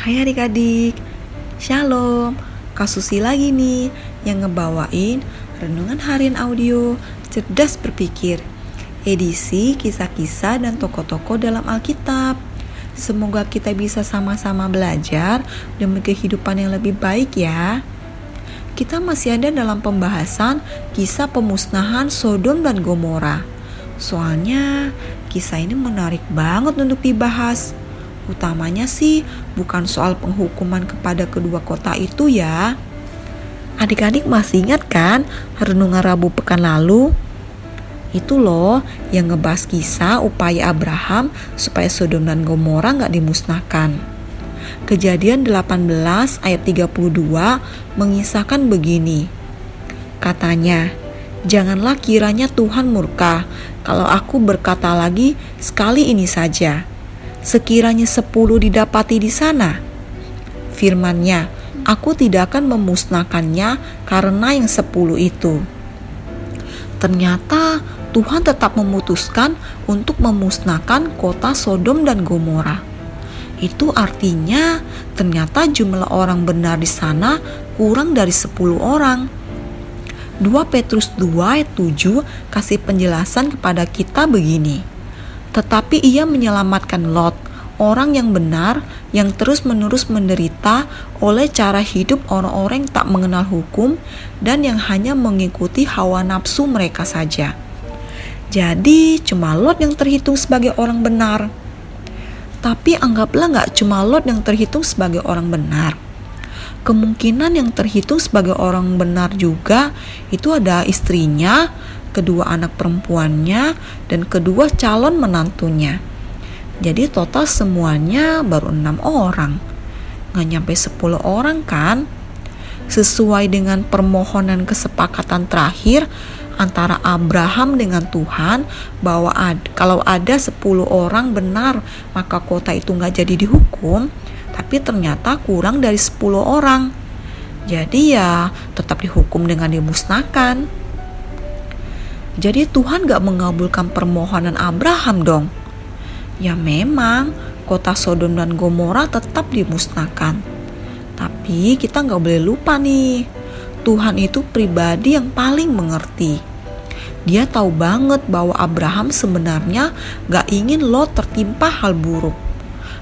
Hai adik-adik, Shalom. Kasusi lagi nih yang ngebawain Renungan Harian Audio Cerdas Berpikir. Edisi kisah-kisah dan tokoh-tokoh dalam Alkitab. Semoga kita bisa sama-sama belajar demi kehidupan yang lebih baik ya. Kita masih ada dalam pembahasan kisah pemusnahan Sodom dan Gomora. Soalnya kisah ini menarik banget untuk dibahas Utamanya sih bukan soal penghukuman kepada kedua kota itu ya. Adik-adik masih ingat kan renungan Rabu pekan lalu? Itu loh yang ngebahas kisah upaya Abraham supaya Sodom dan Gomora nggak dimusnahkan. Kejadian 18 ayat 32 mengisahkan begini. Katanya, Janganlah kiranya Tuhan murka kalau aku berkata lagi sekali ini saja sekiranya sepuluh didapati di sana. Firmannya, aku tidak akan memusnahkannya karena yang sepuluh itu. Ternyata Tuhan tetap memutuskan untuk memusnahkan kota Sodom dan Gomora. Itu artinya ternyata jumlah orang benar di sana kurang dari 10 orang. 2 Petrus 2 ayat 7 kasih penjelasan kepada kita begini. Tetapi ia menyelamatkan Lot, orang yang benar yang terus-menerus menderita oleh cara hidup orang-orang yang tak mengenal hukum dan yang hanya mengikuti hawa nafsu mereka saja. Jadi cuma Lot yang terhitung sebagai orang benar. Tapi anggaplah nggak cuma Lot yang terhitung sebagai orang benar. Kemungkinan yang terhitung sebagai orang benar juga itu ada istrinya, kedua anak perempuannya, dan kedua calon menantunya. Jadi total semuanya baru enam orang. Nggak nyampe sepuluh orang kan? Sesuai dengan permohonan kesepakatan terakhir antara Abraham dengan Tuhan bahwa ad, kalau ada sepuluh orang benar maka kota itu nggak jadi dihukum tapi ternyata kurang dari sepuluh orang jadi ya tetap dihukum dengan dimusnahkan jadi Tuhan gak mengabulkan permohonan Abraham dong. Ya memang kota Sodom dan Gomora tetap dimusnahkan. Tapi kita gak boleh lupa nih, Tuhan itu pribadi yang paling mengerti. Dia tahu banget bahwa Abraham sebenarnya gak ingin Lot tertimpa hal buruk.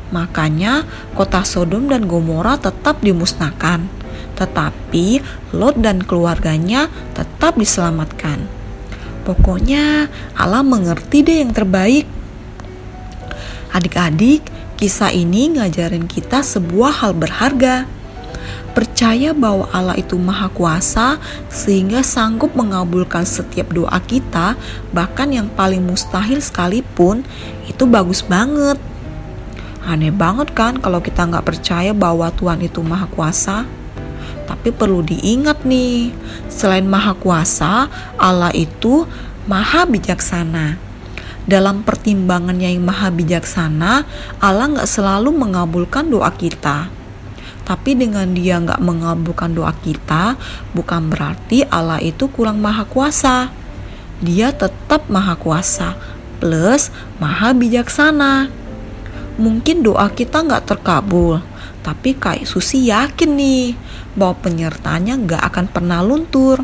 Makanya kota Sodom dan Gomora tetap dimusnahkan. Tetapi Lot dan keluarganya tetap diselamatkan. Pokoknya Allah mengerti deh yang terbaik. Adik-adik, kisah ini ngajarin kita sebuah hal berharga. Percaya bahwa Allah itu maha kuasa sehingga sanggup mengabulkan setiap doa kita, bahkan yang paling mustahil sekalipun, itu bagus banget. Aneh banget kan kalau kita nggak percaya bahwa Tuhan itu maha kuasa? Tapi perlu diingat nih, selain Maha Kuasa, Allah itu Maha Bijaksana. Dalam pertimbangannya yang Maha Bijaksana, Allah nggak selalu mengabulkan doa kita. Tapi dengan dia nggak mengabulkan doa kita, bukan berarti Allah itu kurang maha kuasa. Dia tetap maha kuasa, plus maha bijaksana. Mungkin doa kita nggak terkabul, tapi Kak Susi yakin nih bahwa penyertanya nggak akan pernah luntur.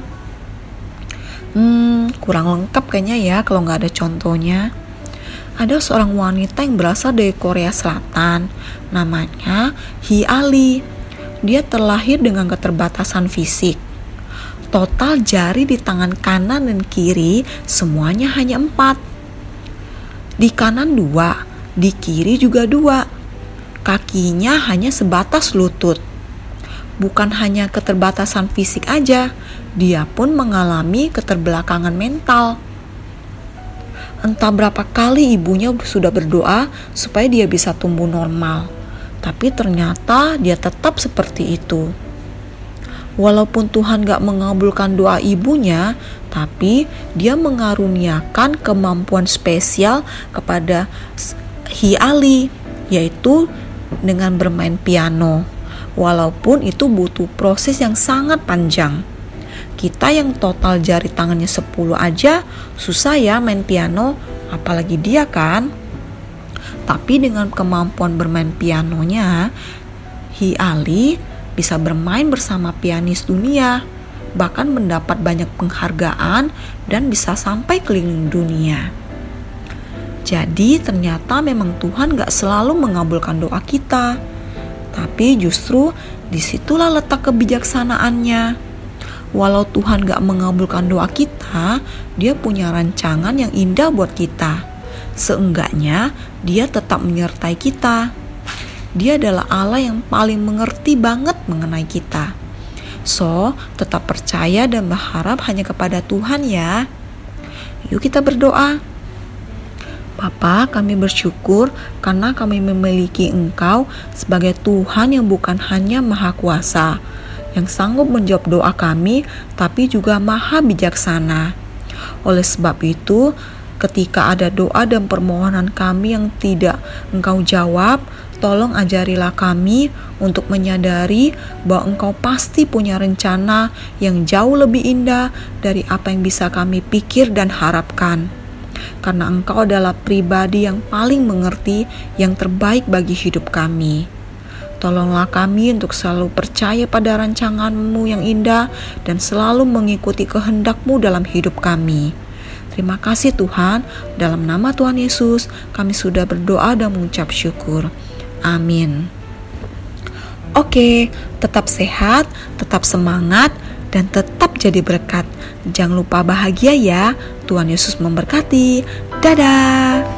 Hmm, kurang lengkap kayaknya ya kalau nggak ada contohnya. Ada seorang wanita yang berasal dari Korea Selatan, namanya Hi Ali. Dia terlahir dengan keterbatasan fisik. Total jari di tangan kanan dan kiri semuanya hanya empat. Di kanan dua, di kiri juga dua. Kakinya hanya sebatas lutut bukan hanya keterbatasan fisik aja, dia pun mengalami keterbelakangan mental. Entah berapa kali ibunya sudah berdoa supaya dia bisa tumbuh normal, tapi ternyata dia tetap seperti itu. Walaupun Tuhan gak mengabulkan doa ibunya, tapi dia mengaruniakan kemampuan spesial kepada Hi Ali, yaitu dengan bermain piano walaupun itu butuh proses yang sangat panjang. Kita yang total jari tangannya 10 aja susah ya main piano, apalagi dia kan. Tapi dengan kemampuan bermain pianonya, Hi Ali bisa bermain bersama pianis dunia, bahkan mendapat banyak penghargaan dan bisa sampai keliling dunia. Jadi ternyata memang Tuhan gak selalu mengabulkan doa kita, tapi justru di situlah letak kebijaksanaannya. Walau Tuhan gak mengabulkan doa kita, dia punya rancangan yang indah buat kita. Seenggaknya dia tetap menyertai kita. Dia adalah Allah yang paling mengerti banget mengenai kita. So, tetap percaya dan berharap hanya kepada Tuhan ya. Yuk kita berdoa. Bapa, kami bersyukur karena kami memiliki Engkau sebagai Tuhan yang bukan hanya Maha Kuasa, yang sanggup menjawab doa kami, tapi juga Maha Bijaksana. Oleh sebab itu, ketika ada doa dan permohonan kami yang tidak Engkau jawab, tolong ajarilah kami untuk menyadari bahwa Engkau pasti punya rencana yang jauh lebih indah dari apa yang bisa kami pikir dan harapkan karena Engkau adalah pribadi yang paling mengerti yang terbaik bagi hidup kami. Tolonglah kami untuk selalu percaya pada rancanganmu yang indah dan selalu mengikuti kehendakmu dalam hidup kami. Terima kasih Tuhan, dalam nama Tuhan Yesus kami sudah berdoa dan mengucap syukur. Amin. Oke, tetap sehat, tetap semangat, dan tetap jadi berkat. Jangan lupa bahagia ya. Tuhan Yesus memberkati. Dadah.